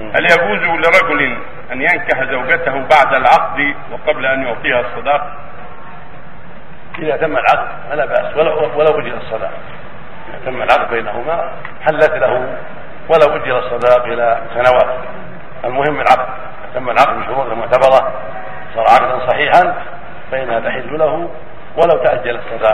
هل يجوز لرجل أن ينكح زوجته بعد العقد وقبل أن يعطيها الصداق؟ إذا تم العقد فلا بأس ولو ولو أجل الصداق. إذا تم العقد بينهما حلت له ولو أجل الصداق إلى سنوات. المهم العقد. تم العقد بشروط معتبره صار عقدا صحيحا فإنها تحل له ولو تأجل الصداق.